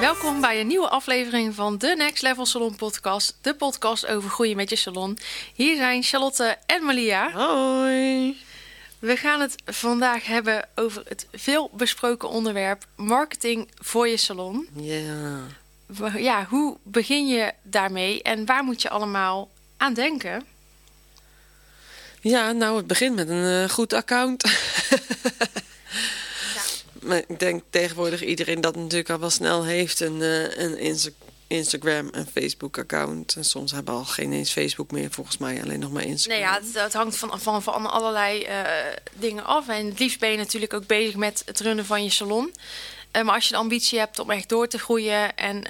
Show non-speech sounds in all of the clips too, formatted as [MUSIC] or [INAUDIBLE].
Welkom bij een nieuwe aflevering van de Next Level Salon Podcast. De podcast over groeien met je salon. Hier zijn Charlotte en Malia. Hoi. We gaan het vandaag hebben over het veel besproken onderwerp marketing voor je salon. Ja. Ja, hoe begin je daarmee en waar moet je allemaal aan denken? Ja, nou, het begint met een eh, goed account. [LAUGHS] Maar ik denk tegenwoordig iedereen dat natuurlijk al wel snel heeft. Een, eh, een Insta- Instagram en Facebook account. En soms hebben al geen eens Facebook meer, volgens mij. Alleen nog maar Instagram. Nee, ja, het, het hangt van, van, van allerlei eh, dingen af. En het liefst ben je natuurlijk ook bezig met het runnen van je salon. Eh, maar als je de ambitie hebt om echt door te groeien en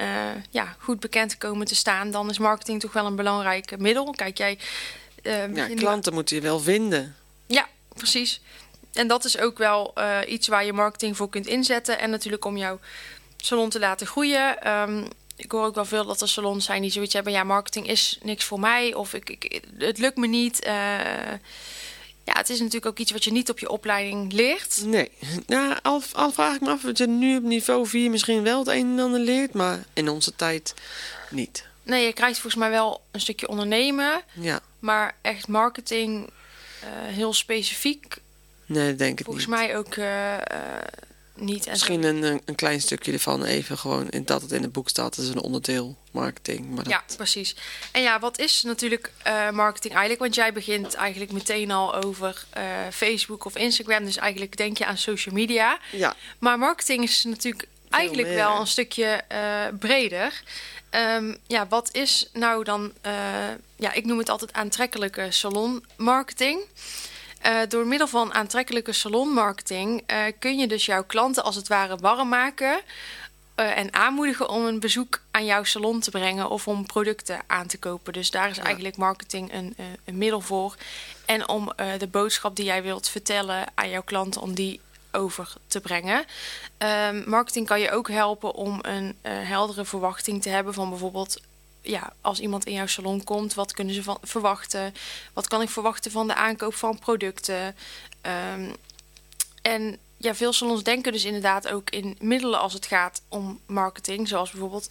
ja, goed bekend te komen te staan, dan is marketing toch wel een belangrijk middel. Kijk, jij. Ja, klanten moet je wel vinden. Ja, precies. En dat is ook wel eh, iets waar je marketing voor kunt inzetten. En natuurlijk om jouw salon te laten groeien. Ehm, ik hoor ook wel veel dat er salons zijn die zoiets hebben. Ja, marketing is niks voor mij. Of ik, ik, het lukt me niet. Eh, ja, het is natuurlijk ook iets wat je niet op je opleiding leert. Nee. Ja, al, al vraag ik me af dat je nu op niveau 4 misschien wel het een en ander leert. Maar in onze tijd niet. Nee, je krijgt volgens mij wel een stukje ondernemen. Ja. Maar echt marketing eh, heel specifiek. Nee, dat denk ik Volgens niet. mij ook eh, eh, niet. En Misschien een, een- klein stukje ervan even gewoon in dat het in het boek staat. Dat is een onderdeel marketing. Maar dat, Ja, precies. En ja, wat is natuurlijk eh, marketing eigenlijk? Want jij begint eigenlijk meteen al over Facebook of Instagram. Dus eigenlijk denk je aan social media. ja, Maar marketing is natuurlijk eigenlijk meer. wel een stukje breder. Em, ja, wat is nou dan, ja, ik noem het altijd aantrekkelijke salonmarketing. Eh, door middel van aantrekkelijke salonmarketing eh, kun je dus jouw klanten als het ware warm maken eh, en aanmoedigen om een bezoek aan jouw salon te brengen of om producten aan te kopen. Dus daar is eigenlijk marketing een, een middel voor. En om de boodschap die jij wilt vertellen aan jouw klanten, om die over te brengen. Ehm, marketing kan je ook helpen om een heldere verwachting te hebben van bijvoorbeeld. Ja, als iemand in jouw salon komt, wat kunnen ze van verwachten? Wat kan ik verwachten van de aankoop van producten? Ehm, en ja, veel salons denken dus inderdaad ook in middelen als het gaat om marketing. Zoals bijvoorbeeld,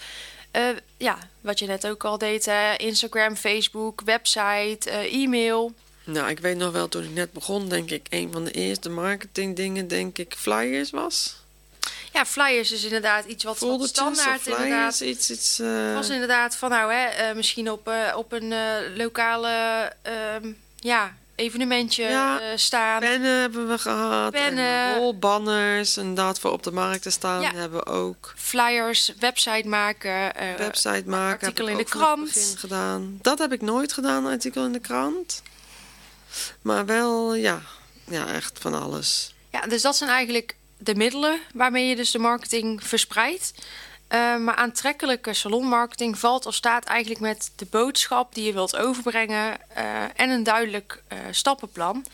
eh, ja, wat je net ook al deed, hè, Instagram, Facebook, website, eh, e-mail. nou ik weet nog wel toen ik net begon, denk ik, een van de eerste marketingdingen, denk ik, flyers was. Ja, flyers is inderdaad iets wat, standaard flyers, inderdaad. iets, iets Het eh, was inderdaad van nou, hè, eh, misschien op, eh, op een lokale ehm, ja, evenementje Ja, staan. pennen hebben we gehad. Pennen. En rolbanners, en dat voor op de markt te staan Ja. hebben we ook. Flyers, website maken. Website maken. artikel in de krant. gedaan. Dat heb ik nooit gedaan, artikel in de krant. Maar wel, ja, ja echt van alles. Ja, dus dat zijn eigenlijk de middelen waarmee je dus de marketing verspreidt. Eh, maar aantrekkelijke salonmarketing valt of staat eigenlijk met de boodschap die je wilt overbrengen eh, en een duidelijk eh, stappenplan.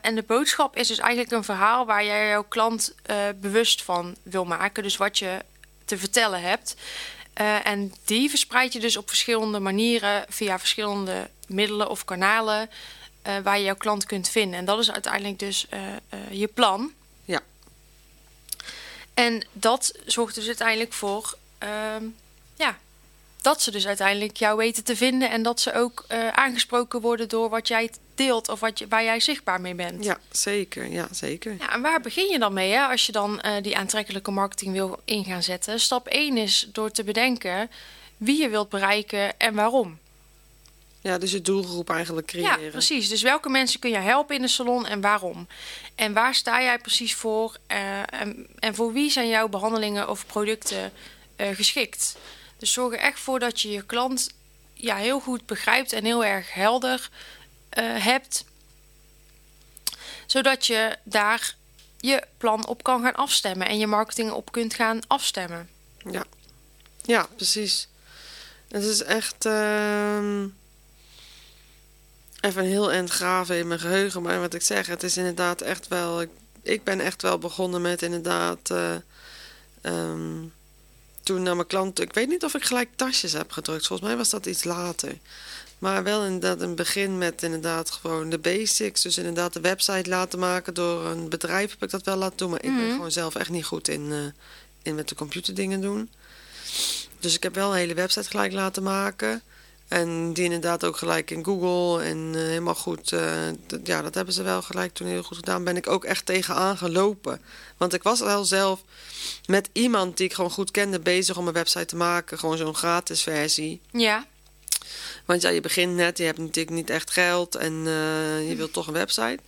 En de boodschap is dus eigenlijk een verhaal waar jij jouw klant bewust van wil maken. Dus wat je te vertellen hebt. En die verspreid je dus op verschillende manieren via verschillende middelen of kanalen waar je jouw klant kunt vinden. En dat is uiteindelijk dus je plan. En dat zorgt dus uiteindelijk voor ehm, ja, dat ze dus uiteindelijk jou weten te vinden en dat ze ook eh, aangesproken worden door wat jij deelt of wat je, waar jij zichtbaar mee bent. Ja, zeker. Ja, zeker. Ja, en waar begin je dan mee hè, als je dan eh, die aantrekkelijke marketing wil in gaan zetten? Stap 1 is door te bedenken wie je wilt bereiken en waarom. Ja, dus je doelgroep eigenlijk creëren. Ja, precies. Dus welke mensen kun je helpen in de salon en waarom? En waar sta jij precies voor? eh, en, en voor wie zijn jouw behandelingen of producten eh, geschikt? Dus zorg er echt voor dat je je klant ja, heel goed begrijpt en heel erg helder eh, hebt. Zodat je daar je plan op kan gaan afstemmen en je marketing op kunt gaan afstemmen. Ja, ja precies. Het is echt ehm, even heel eind graven in mijn geheugen. Maar wat ik zeg, het is inderdaad echt wel... Ik, ik ben echt wel begonnen met inderdaad... eh, ehm, toen naar mijn klant... Ik weet niet of ik gelijk tasjes heb gedrukt. Volgens mij was dat iets later. Maar wel inderdaad een begin met inderdaad gewoon de basics. Dus inderdaad de website laten maken door een bedrijf heb ik dat wel laten doen. Maar ik ben Mhm. gewoon zelf echt niet goed in, eh, in met de computer dingen doen. Dus ik heb wel een hele website gelijk laten maken. En die inderdaad ook gelijk in Google en eh, helemaal goed. eh, ja, dat hebben ze wel gelijk toen heel goed gedaan. Ben ik ook echt tegenaan gelopen. Want ik was al zelf met iemand die ik gewoon goed kende bezig om een website te maken. Gewoon zo'n gratis versie. Ja, Want ja, je begint net, je hebt natuurlijk niet echt geld en eh, je wilt toch een website.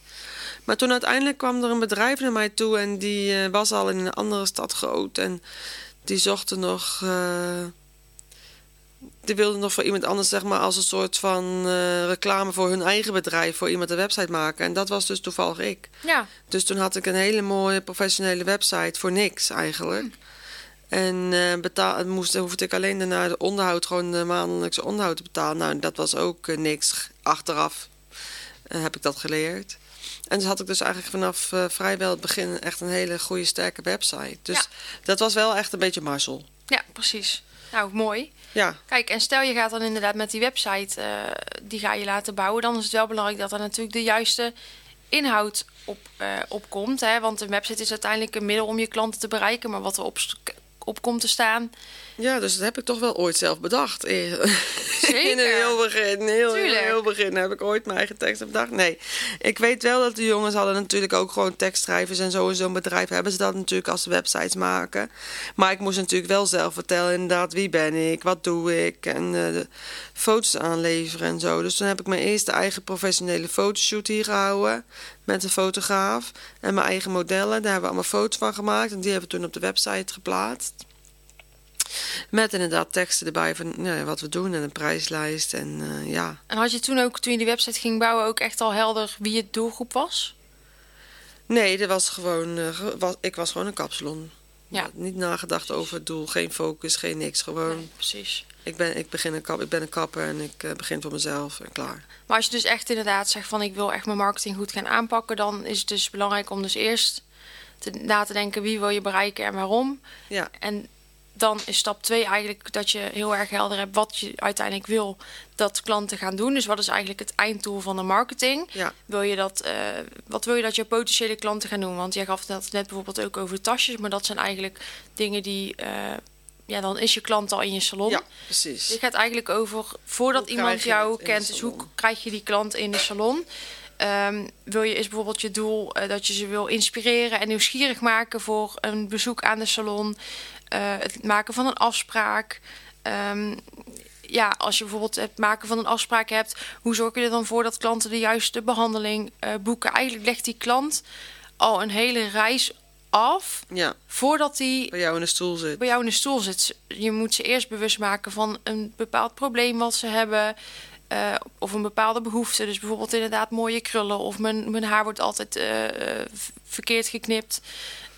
Maar toen uiteindelijk kwam er een bedrijf naar mij toe en die was al in een andere stad groot. En die zochten nog. Die wilden nog voor iemand anders, zeg maar, als een soort van eh, reclame voor hun eigen bedrijf, voor iemand een website maken. En dat was dus toevallig ik. ja, Dus toen had ik een hele mooie professionele website voor niks eigenlijk. En eh betaal, moest, hoefde ik alleen daarna de onderhoud, gewoon de maandelijkse onderhoud te betalen. Nou, dat was ook eh, niks. Achteraf heb ik dat geleerd. En dus had ik dus eigenlijk vanaf vrijwel het begin echt een hele goede, sterke website. Dus Ja. dat was wel echt een beetje marzel. ja, precies. Nou, mooi. Ja, Kijk, en stel je gaat dan inderdaad met die website, eh, die ga je laten bouwen, dan is het wel belangrijk dat er natuurlijk de juiste inhoud op, eh, op komt. Hè? Want een website is uiteindelijk een middel om je klanten te bereiken, maar wat er op komt te staan, ja, dus dat heb ik toch wel ooit zelf bedacht. In Zeker. [LAUGHS] In een heel begin, heel, heel, Tuurlijk. heel begin heb ik ooit mijn eigen teksten bedacht. Nee, ik weet wel dat de jongens hadden natuurlijk ook gewoon tekstschrijvers en zo in zo'n bedrijf hebben ze dat natuurlijk als ze websites maken. Maar ik moest natuurlijk wel zelf vertellen inderdaad wie ben ik, wat doe ik en eh, de foto's aanleveren en zo. Dus toen heb ik mijn eerste eigen professionele fotoshoot hier gehouden met een fotograaf en mijn eigen modellen. Daar hebben we allemaal foto's van gemaakt en die hebben we toen op de website geplaatst. Met inderdaad teksten erbij van nou ja, wat we doen en een prijslijst. En eh, ja. En had je toen ook, toen je die website ging bouwen, ook echt al helder wie je doelgroep was? Nee, dat was gewoon, eh, was, ik was gewoon een kapsalon. Ja. Niet nagedacht over het doel, geen focus, geen niks. Gewoon, Nee, precies. ik, ben, ik, begin een kap, ik ben een kapper en ik eh, begin voor mezelf en klaar. Maar als je dus echt inderdaad zegt van ik wil echt mijn marketing goed gaan aanpakken, dan is het dus belangrijk om dus eerst te, na te denken wie wil je bereiken en waarom. Ja, En dan is stap 2 eigenlijk dat je heel erg helder hebt wat je uiteindelijk wil dat klanten gaan doen. Dus wat is eigenlijk het einddoel van de marketing? ja, Wil je dat, eh, wat wil je dat je potentiële klanten gaan doen? Want jij gaf het net bijvoorbeeld ook over tasjes, maar dat zijn eigenlijk dingen die, eh, ja, dan is je klant al in je salon. ja, precies. Dit gaat eigenlijk over voordat Hoe iemand je jou kent. Dus hoe krijg je die klant in de salon? Ehm, wil je, is bijvoorbeeld je doel eh, dat je ze wil inspireren en nieuwsgierig maken voor een bezoek aan de salon? Eh, het maken van een afspraak. Ehm, ja, als je bijvoorbeeld het maken van een afspraak hebt, hoe zorg je er dan voor dat klanten de juiste behandeling eh, boeken? Eigenlijk legt die klant al een hele reis af Ja, voordat hij bij jou in de stoel zit. bij jou in de stoel zit. Je moet ze eerst bewust maken van een bepaald probleem wat ze hebben. Eh, of een bepaalde behoefte. Dus bijvoorbeeld inderdaad mooie krullen. Of mijn, mijn haar wordt altijd eh, eh, verkeerd geknipt.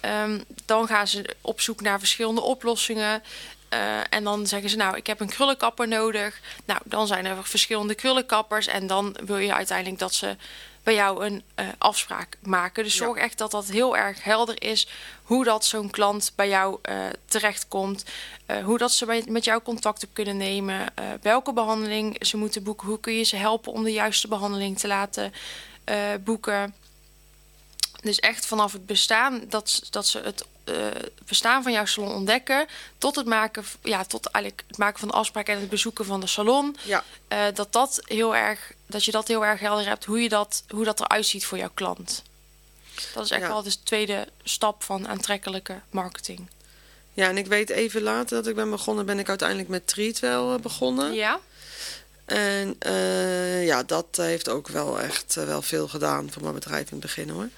Ehm, dan gaan ze op zoek naar verschillende oplossingen. En dan zeggen ze, nou, ik heb een krullenkapper nodig. Nou, dan zijn er verschillende krullenkappers. En dan wil je uiteindelijk dat ze bij jou een eh, afspraak maken. Dus Ja. zorg echt dat dat heel erg helder is hoe dat zo'n klant bij jou eh, terechtkomt. eh, hoe dat ze bij, met jou contact op kunnen nemen. eh, welke behandeling ze moeten boeken. Hoe kun je ze helpen om de juiste behandeling te laten boeken. Dus echt vanaf het bestaan, dat, dat ze het eh, bestaan van jouw salon ontdekken, tot het maken, ja, tot eigenlijk het maken van de afspraak en het bezoeken van de salon. Ja, eh, dat, dat, heel erg, dat je dat heel erg helder hebt, hoe, je dat, hoe dat eruit ziet voor jouw klant. Dat is echt Ja. wel de tweede stap van aantrekkelijke marketing. ja, en ik weet even later dat ik ben begonnen, ben ik uiteindelijk met Treatwell eh, begonnen. Ja? En ja, dat heeft ook wel echt wel veel gedaan voor mijn bedrijf in het begin hoor.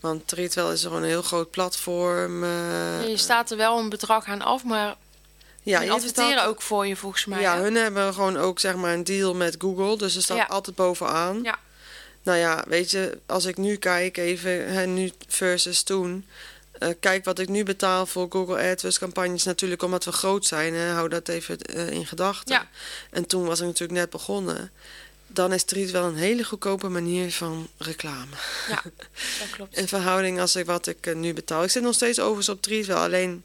Want Treatwell is gewoon een heel groot platform. eh, je staat er wel een bedrag aan af, maar ja, die adverteren betaalt- ook voor je volgens mij. Ja, hè? hun hebben gewoon ook zeg maar een deal met Google. Dus ze staat Ja. altijd bovenaan. Ja. Nou ja, weet je, als ik nu kijk, even hè, nu versus toen. eh, kijk wat ik nu betaal voor Google AdWords campagnes. Natuurlijk omdat we groot zijn. Hè, hou dat even eh, in gedachten. Ja. En toen was ik natuurlijk net begonnen. Dan is Treat wel een hele goedkope manier van reclame. Ja, [LAUGHS] dat klopt. In verhouding als ik wat ik eh, nu betaal. Ik zit nog steeds overigens op Treat wel. Alleen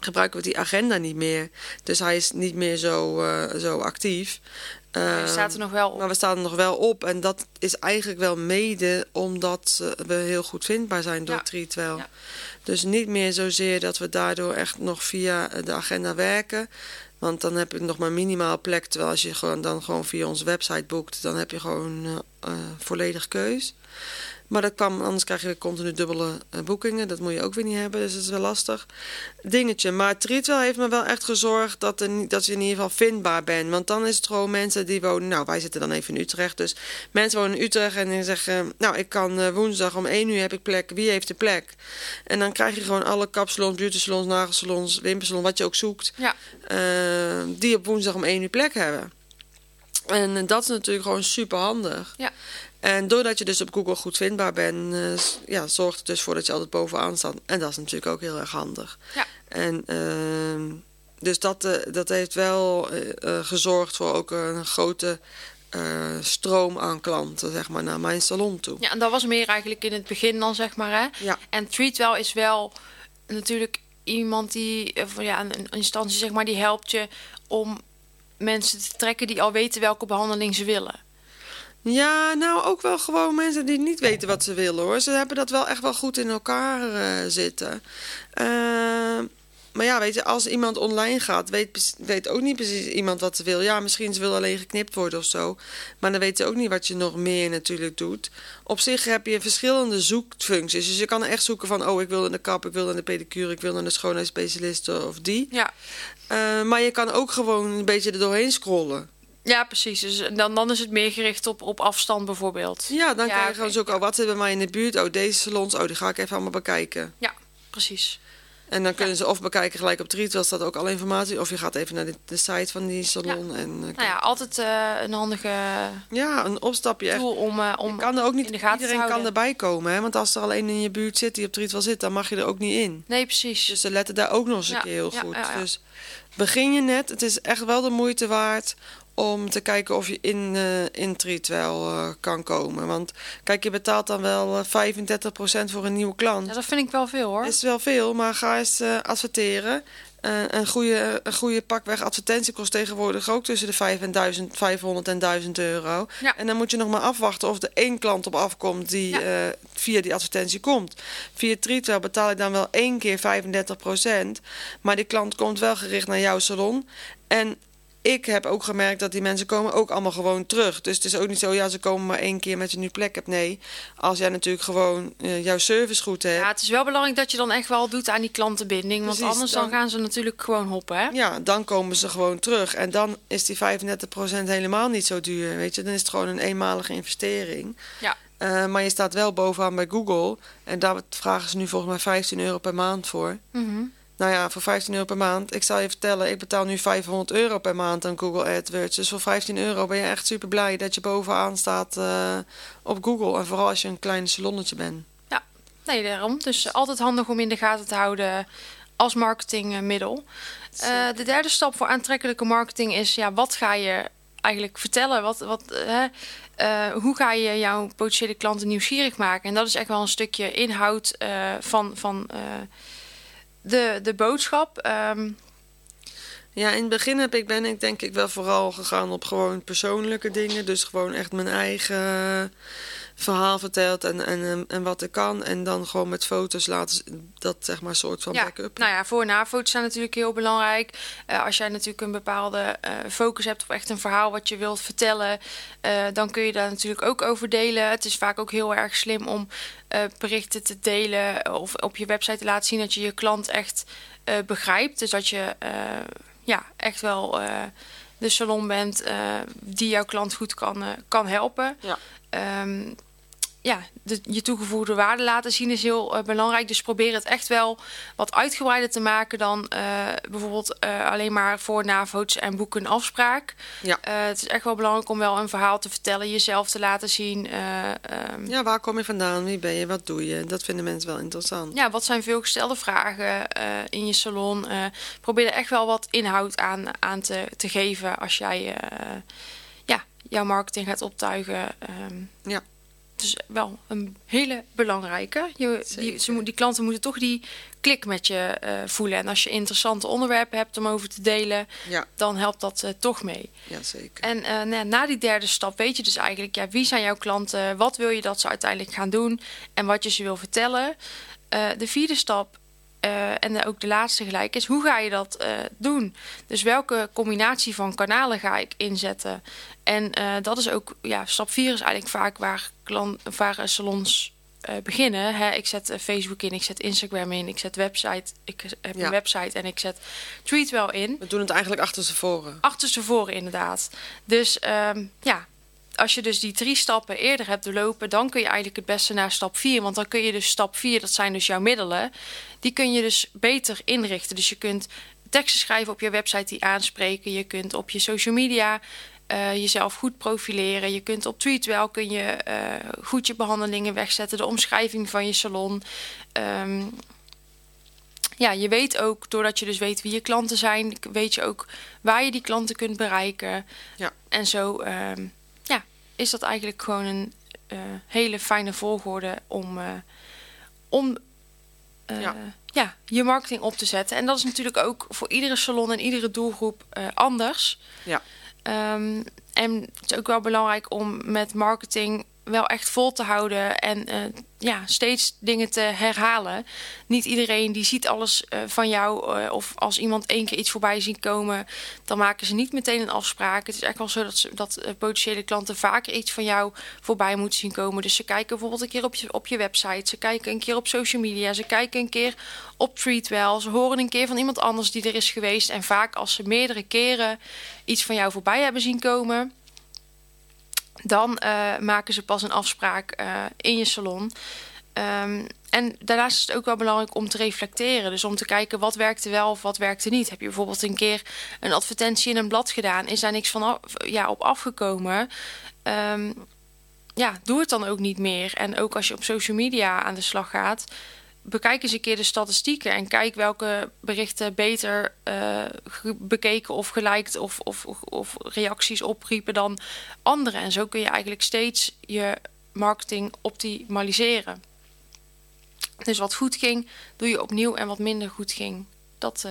gebruiken we die agenda niet meer. Dus hij is niet meer zo, eh, zo actief. Je Eh, staat er nog wel op. maar we staan er nog wel op. En dat is eigenlijk wel mede omdat eh, we heel goed vindbaar zijn door Ja. Treat wel. Ja. Dus niet meer zozeer dat we daardoor echt nog via de agenda werken. Want dan heb je nog maar minimaal plek. Terwijl als je gewoon dan gewoon via onze website boekt, dan heb je gewoon eh, volledig keus. Maar dat kwam, anders krijg je weer continu dubbele eh, boekingen. Dat moet je ook weer niet hebben, dus dat is wel lastig. Dingetje. Maar Treatwell heeft me wel echt gezorgd dat, er, dat je in ieder geval vindbaar bent. Want dan is het gewoon mensen die wonen... Nou, wij zitten dan even in Utrecht. Dus mensen wonen in Utrecht en die zeggen... Nou, ik kan eh, woensdag om 1 uur heb ik plek. Wie heeft de plek? En dan krijg je gewoon alle kapsalons, beauty salons, nagelsalons, wimpersalons... wat je ook zoekt. Ja, eh, die op woensdag om 1 uur plek hebben. En dat is natuurlijk gewoon super handig. ja. En doordat je dus op Google goed vindbaar bent, eh, ja, zorgt het dus voor dat je altijd bovenaan staat. En dat is natuurlijk ook heel erg handig. Ja. En ehm, dus dat, eh, dat heeft wel eh, gezorgd voor ook een grote stroom aan klanten, zeg maar, naar mijn salon toe. ja, en dat was meer eigenlijk in het begin dan, zeg maar. Hè? Ja. En Treatwell is wel natuurlijk iemand die, ja, een, een instantie zeg maar, die helpt je om mensen te trekken die al weten welke behandeling ze willen. Ja, nou ook wel gewoon mensen die niet weten wat ze willen hoor. Ze hebben dat wel echt wel goed in elkaar eh, zitten. Eh, maar ja, weet je, als iemand online gaat, weet, weet ook niet precies iemand wat ze wil. Ja, misschien ze wil alleen geknipt worden of zo. Maar dan weet ze ook niet wat je nog meer natuurlijk doet. Op zich heb je verschillende zoekfuncties. Dus je kan echt zoeken van, oh, ik wil naar de kap, ik wil naar de pedicure, ik wil naar de schoonheidsspecialist of die. Ja, Eh, maar je kan ook gewoon een beetje er doorheen scrollen. Ja precies. Dus dan, dan is het meer gericht op, op afstand bijvoorbeeld. Ja, dan je oké, gewoon zoeken, oh, wat bij mij in de buurt? Oh, deze salons, oh, die ga ik even allemaal bekijken. Ja, precies. En dan kunnen ze of bekijken gelijk op wel staat ook alle informatie. Of je gaat even naar de, de site van die salon. En, eh, Nou ja, altijd eh, een handige ja, een opstapje echt. tool om, eh, om Je kan er ook niet, in de gaten te iedereen kan erbij komen. Hè? Want als er alleen in je buurt zit die op Treat wel zit, dan mag je er ook niet in. Nee, precies. Dus ze letten daar ook nog eens een keer heel ja, goed. ja, ja. Dus begin je net. Het is echt wel de moeite waard om te kijken of je in, eh in Treat wel eh, kan komen. Want kijk, je betaalt dan wel eh, 35% voor een nieuwe klant. Ja, dat vind ik wel veel hoor. Is wel veel, maar ga eens eh, adverteren. Eh, een, goede, een goede pakweg advertentie kost tegenwoordig ook tussen de 5 en 1000, 500 en 1000 euro. Ja. En dan moet je nog maar afwachten of er één klant op afkomt die Ja. eh, via die advertentie komt. Via Treatwell betaal ik dan wel één keer 35% maar die klant komt wel gericht naar jouw salon. En ik heb ook gemerkt dat die mensen komen ook allemaal gewoon terug. Dus het is ook niet zo, ja, ze komen maar één keer met je nu plek hebt. Nee, als jij natuurlijk gewoon eh, jouw service goed hebt. Ja, het is wel belangrijk dat je dan echt wel doet aan die klantenbinding. Want anders dan dan- gaan ze natuurlijk gewoon hoppen. Hè? Ja, dan komen ze gewoon terug. En dan is die 35% helemaal niet zo duur. Weet je, dan is het gewoon een eenmalige investering. Ja. Eh, maar je staat wel bovenaan bij Google. En daar vragen ze nu volgens mij 15 euro per maand voor. Mhm. Nou ja, voor 15 euro per maand. Ik zal je vertellen, ik betaal nu 500 euro per maand aan Google AdWords. Dus voor 15 euro ben je echt super blij dat je bovenaan staat eh, op Google. En vooral als je een klein salonnetje bent. Nee, daarom. Dus altijd handig om in de gaten te houden als marketingmiddel. Eh, de derde stap voor aantrekkelijke marketing is... Ja, wat ga je eigenlijk vertellen? Wat, wat, hè? Eh, hoe ga je jouw potentiële klanten nieuwsgierig maken? En dat is echt wel een stukje inhoud van, van de, de boodschap. Ehm, Ja, in het begin heb ik, ben ik denk ik wel vooral gegaan op gewoon persoonlijke dingen. Dus gewoon echt mijn eigen verhaal verteld en, en, en, wat ik kan. En dan gewoon met foto's laten dat zeg maar soort van ja, backup. nou ja, voor- en nafoto's zijn natuurlijk heel belangrijk. Eh, als jij natuurlijk een bepaalde eh, focus hebt op echt een verhaal wat je wilt vertellen, eh, dan kun je daar natuurlijk ook over delen. Het is vaak ook heel erg slim om berichten te delen of op je website te laten zien dat je je klant echt begrijpt. Dus dat je ja, echt wel de salon bent die jouw klant goed kan, kan helpen. Ja. Ehm, ja, de, je toegevoegde waarde laten zien is heel eh, belangrijk. Dus probeer het echt wel wat uitgebreider te maken dan eh, bijvoorbeeld eh, alleen maar voor navo's en boeken een afspraak. Ja. Het is echt wel belangrijk om wel een verhaal te vertellen, jezelf te laten zien. eh, ehm, Ja, waar kom je vandaan? Wie ben je? Wat doe je? Dat vinden mensen wel interessant. ja, wat zijn veel gestelde vragen in je salon? Probeer er echt wel wat inhoud aan, aan te, te geven als jij ja, jouw marketing gaat optuigen. Ehm, Ja. Dus wel een hele belangrijke. Je, die, ze die klanten moeten toch die klik met je eh, voelen. En als je interessante onderwerpen hebt om over te delen, Ja, dan helpt dat eh, toch mee. ja zeker. En eh, na die derde stap weet je dus eigenlijk, ja, wie zijn jouw klanten? Wat wil je dat ze uiteindelijk gaan doen? En wat je ze wil vertellen. De vierde stap, eh, en ook de laatste gelijk, is hoe ga je dat eh, doen? Dus welke combinatie van kanalen ga ik inzetten? En eh, dat is ook, ja, stap vier is eigenlijk vaak waar, klant, waar salons beginnen. Hè? Ik zet Facebook in, ik zet Instagram in, ik zet website, ik heb Ja. een website en ik zet Tweetwell in We doen het eigenlijk achter ze voren. achterstevoren inderdaad. Dus ehm, ja, als je dus die drie stappen eerder hebt doorlopen, dan kun je eigenlijk het beste naar stap 4. Want dan kun je dus stap 4, dat zijn dus jouw middelen, die kun je dus beter inrichten. Dus je kunt teksten schrijven op je website die aanspreken. Je kunt op je social media eh, jezelf goed profileren. Je kunt op Tweetwell kun je eh, goed je behandelingen wegzetten. De omschrijving van je salon. Ehm, ja, je weet ook, doordat je dus weet wie je klanten zijn, weet je ook waar je die klanten kunt bereiken. Ja. En zo ehm, is dat eigenlijk gewoon een eh, hele fijne volgorde om, eh, om eh, Ja. ja. je marketing op te zetten. En dat is natuurlijk ook voor iedere salon en iedere doelgroep anders. Ja. Ehm, en het is ook wel belangrijk om met marketing wel echt vol te houden en eh, ja, steeds dingen te herhalen. Niet iedereen die ziet alles eh, van jou. eh, of als iemand één keer iets voorbij zien komen, dan maken ze niet meteen een afspraak. Het is echt wel zo dat, dat potentiële klanten vaker iets van jou voorbij moeten zien komen. Dus ze kijken bijvoorbeeld een keer op je, op je website. Ze kijken een keer op social media. Ze kijken een keer op Treatwell. Ze horen een keer van iemand anders die er is geweest. En vaak als ze meerdere keren iets van jou voorbij hebben zien komen dan eh, maken ze pas een afspraak eh, in je salon. Ehm, en daarnaast is het ook wel belangrijk om te reflecteren. Dus om te kijken wat werkte wel of wat werkte niet. Heb je bijvoorbeeld een keer een advertentie in een blad gedaan? Is daar niks van ja, op afgekomen? Ehm, ja, doe het dan ook niet meer. En ook als je op social media aan de slag gaat, bekijk eens een keer de statistieken en kijk welke berichten beter eh, bekeken of geliked of, of, of reacties opriepen dan andere. En zo kun je eigenlijk steeds je marketing optimaliseren. Dus wat goed ging, doe je opnieuw en wat minder goed ging, dat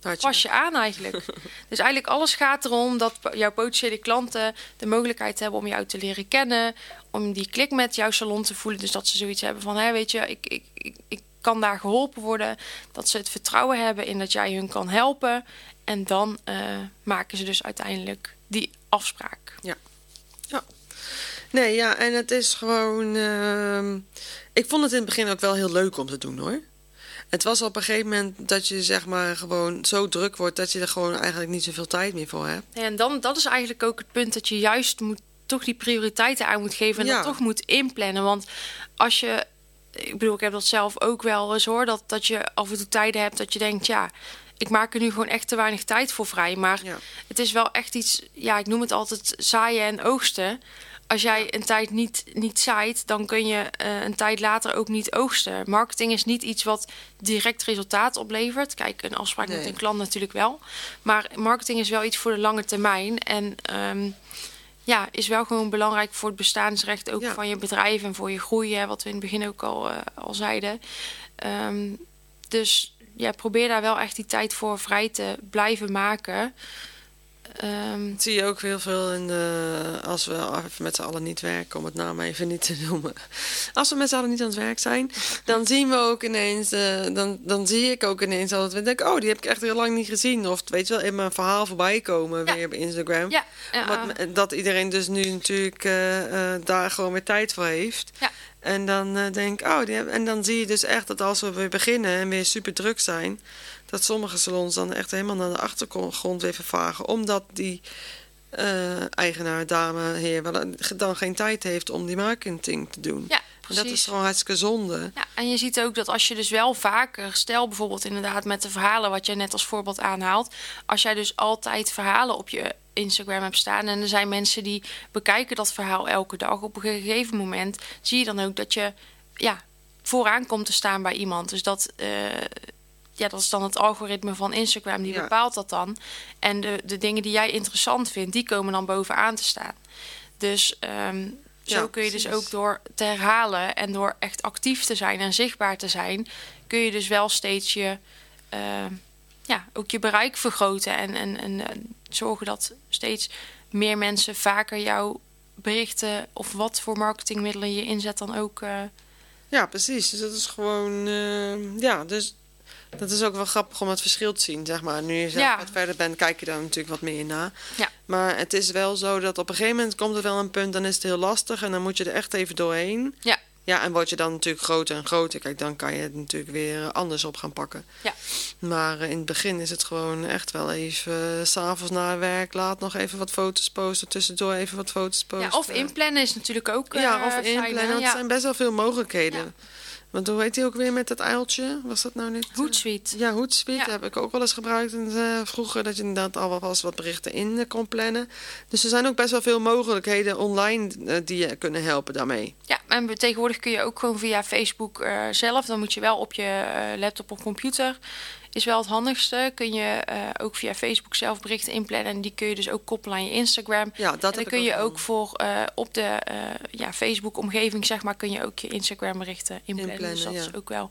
je. pas je aan eigenlijk. [LAUGHS] dus eigenlijk alles gaat erom dat jouw potentiële klanten de mogelijkheid hebben om jou te leren kennen, om die klik met jouw salon te voelen. Dus dat ze zoiets hebben van, hé, weet je, ik, ik, ik, ik kan daar geholpen worden. Dat ze het vertrouwen hebben in dat jij hun kan helpen. En dan eh, maken ze dus uiteindelijk die afspraak. Nee, ja, en het is gewoon... ehm, ik vond het in het begin ook wel heel leuk om te doen, hoor. Het was op een gegeven moment dat je zeg maar gewoon zo druk wordt... dat je er gewoon eigenlijk niet zoveel tijd meer voor hebt. En dan, dat is eigenlijk ook het punt dat je juist moet, toch die prioriteiten aan moet geven. En Ja. dat toch moet inplannen. Want als je, ik bedoel, ik heb dat zelf ook wel eens hoor. Dat, dat je af en toe tijden hebt dat je denkt, ja, ik maak er nu gewoon echt te weinig tijd voor vrij. Maar Ja. het is wel echt iets, ja, ik noem het altijd zaaien en oogsten. Als jij een tijd niet, niet zaait, dan kun je eh, een tijd later ook niet oogsten. Marketing is niet iets wat direct resultaat oplevert. Kijk, een afspraak met een klant natuurlijk wel. Maar marketing is wel iets voor de lange termijn. En ehm, ja, is wel gewoon belangrijk voor het bestaansrecht ook Ja. van je bedrijf en voor je groei. Hè, wat we in het begin ook al, eh, al zeiden. Ehm, dus ja, probeer daar wel echt die tijd voor vrij te blijven maken. Ehm, Dat zie je ook heel veel in de, als we met z'n allen niet werken, om het naam even niet te noemen. Als we met z'n allen niet aan het werk zijn, dan zien we ook ineens, eh, dan, dan zie ik ook ineens dat we denken, oh, die heb ik echt heel lang niet gezien. Of weet je wel, in mijn verhaal voorbij komen Ja. weer op Instagram. ja, ja, Wat, dat iedereen dus nu natuurlijk eh, eh, daar gewoon weer tijd voor heeft. Ja. En dan denk ik, oh, die en dan zie je dus echt dat als we weer beginnen en weer super druk zijn, dat sommige salons dan echt helemaal naar de achtergrond weer vervagen. Omdat die eh, eigenaar, dame, heer, wel, dan geen tijd heeft om die marketing te doen. Ja, En dat precies. is gewoon hartstikke zonde. Ja, en je ziet ook dat als je dus wel vaker, stel bijvoorbeeld inderdaad met de verhalen wat jij net als voorbeeld aanhaalt, als jij dus altijd verhalen op je Instagram hebt staan en er zijn mensen die bekijken dat verhaal elke dag, op een gegeven moment zie je dan ook dat je ja, vooraan komt te staan bij iemand. Dus dat, eh, ja, dat is dan het algoritme van Instagram, die Ja. bepaalt dat dan. En de, de dingen die jij interessant vindt, die komen dan bovenaan te staan. Dus ehm, zo Ja, kun je dus ook door te herhalen en door echt actief te zijn en zichtbaar te zijn, kun je dus wel steeds je, eh, ja, ook je bereik vergroten en, en, en zorgen dat steeds meer mensen vaker jouw berichten of wat voor marketingmiddelen je inzet dan ook. eh, Ja, precies. Dus dat is gewoon, eh, ja, dus dat is ook wel grappig om het verschil te zien, zeg maar. Nu je zelf Ja. wat verder bent, kijk je daar natuurlijk wat meer naar. Ja. Maar het is wel zo dat op een gegeven moment komt er wel een punt, dan is het heel lastig en dan moet je er echt even doorheen. Ja. Ja, en word je dan natuurlijk groter en groter, kijk, dan kan je het natuurlijk weer anders op gaan pakken. Ja. Maar eh, in het begin is het gewoon echt wel even, s s'avonds na werk, laat nog even wat foto's posten, tussendoor even wat foto's posten. ja, of inplannen is natuurlijk ook. Ja, eh, of inplannen. want Ja. Er zijn best wel veel mogelijkheden. Ja. Want hoe heet die ook weer met dat uiltje? Was dat nou niet? eh, Hootsuite. Ja, Hootsuite Ja. heb ik ook wel eens gebruikt in, eh, vroeger. Dat je inderdaad al wel eens wat berichten in eh, kon plannen. Dus er zijn ook best wel veel mogelijkheden online die je kunnen helpen daarmee. Ja, en tegenwoordig kun je ook gewoon via Facebook zelf. Dan moet je wel op je laptop of computer. Is wel het handigste. Kun je eh, ook via Facebook zelf berichten inplannen. En die kun je dus ook koppelen aan je Instagram. Ja, dat en dan kun je ook voor eh, op de eh, ja, Facebook-omgeving, zeg maar, kun je ook je Instagram-berichten inplannen. dus dat is ook wel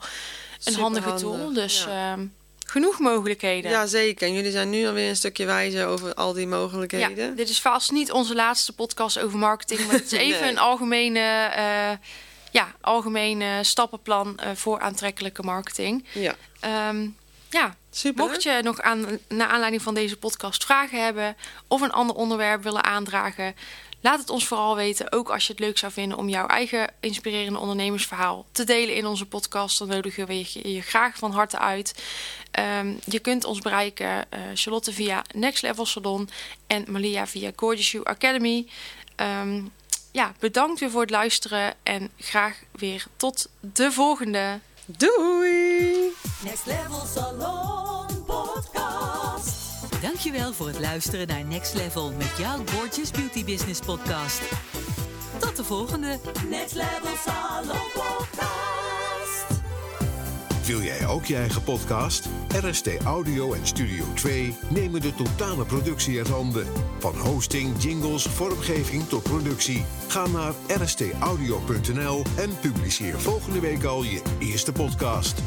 een handige tool. Dus ja. ehm, genoeg mogelijkheden. Ja, zeker. En jullie zijn nu alweer een stukje wijzer over al die mogelijkheden. Ja, dit is vast niet onze laatste podcast over marketing, maar het is [LAUGHS] even Nee. een algemene, ja, algemene stappenplan voor aantrekkelijke marketing. Ja, Ehm, ja, super. mocht je nog aan, naar aanleiding van deze podcast vragen hebben of een ander onderwerp willen aandragen, laat het ons vooral weten. Ook als je het leuk zou vinden om jouw eigen inspirerende ondernemersverhaal te delen in onze podcast, dan nodigen we je, je graag van harte uit. Ehm, je kunt ons bereiken, eh, Charlotte via Next Level Salon en Malia via Gorgeous You Academy. Ehm, ja, bedankt weer voor het luisteren en graag weer tot de volgende. Doei! Next Level Salon Podcast. Dankjewel voor het luisteren naar Next Level met jouw Gorgeous Beauty Business podcast. Tot de volgende! Next Level Salon Podcast. Wil jij ook je eigen podcast? RST Audio en Studio 2 nemen de totale productie uit handen. Van hosting, jingles, vormgeving tot productie. Ga naar rstaudio.nl en publiceer volgende week al je eerste podcast.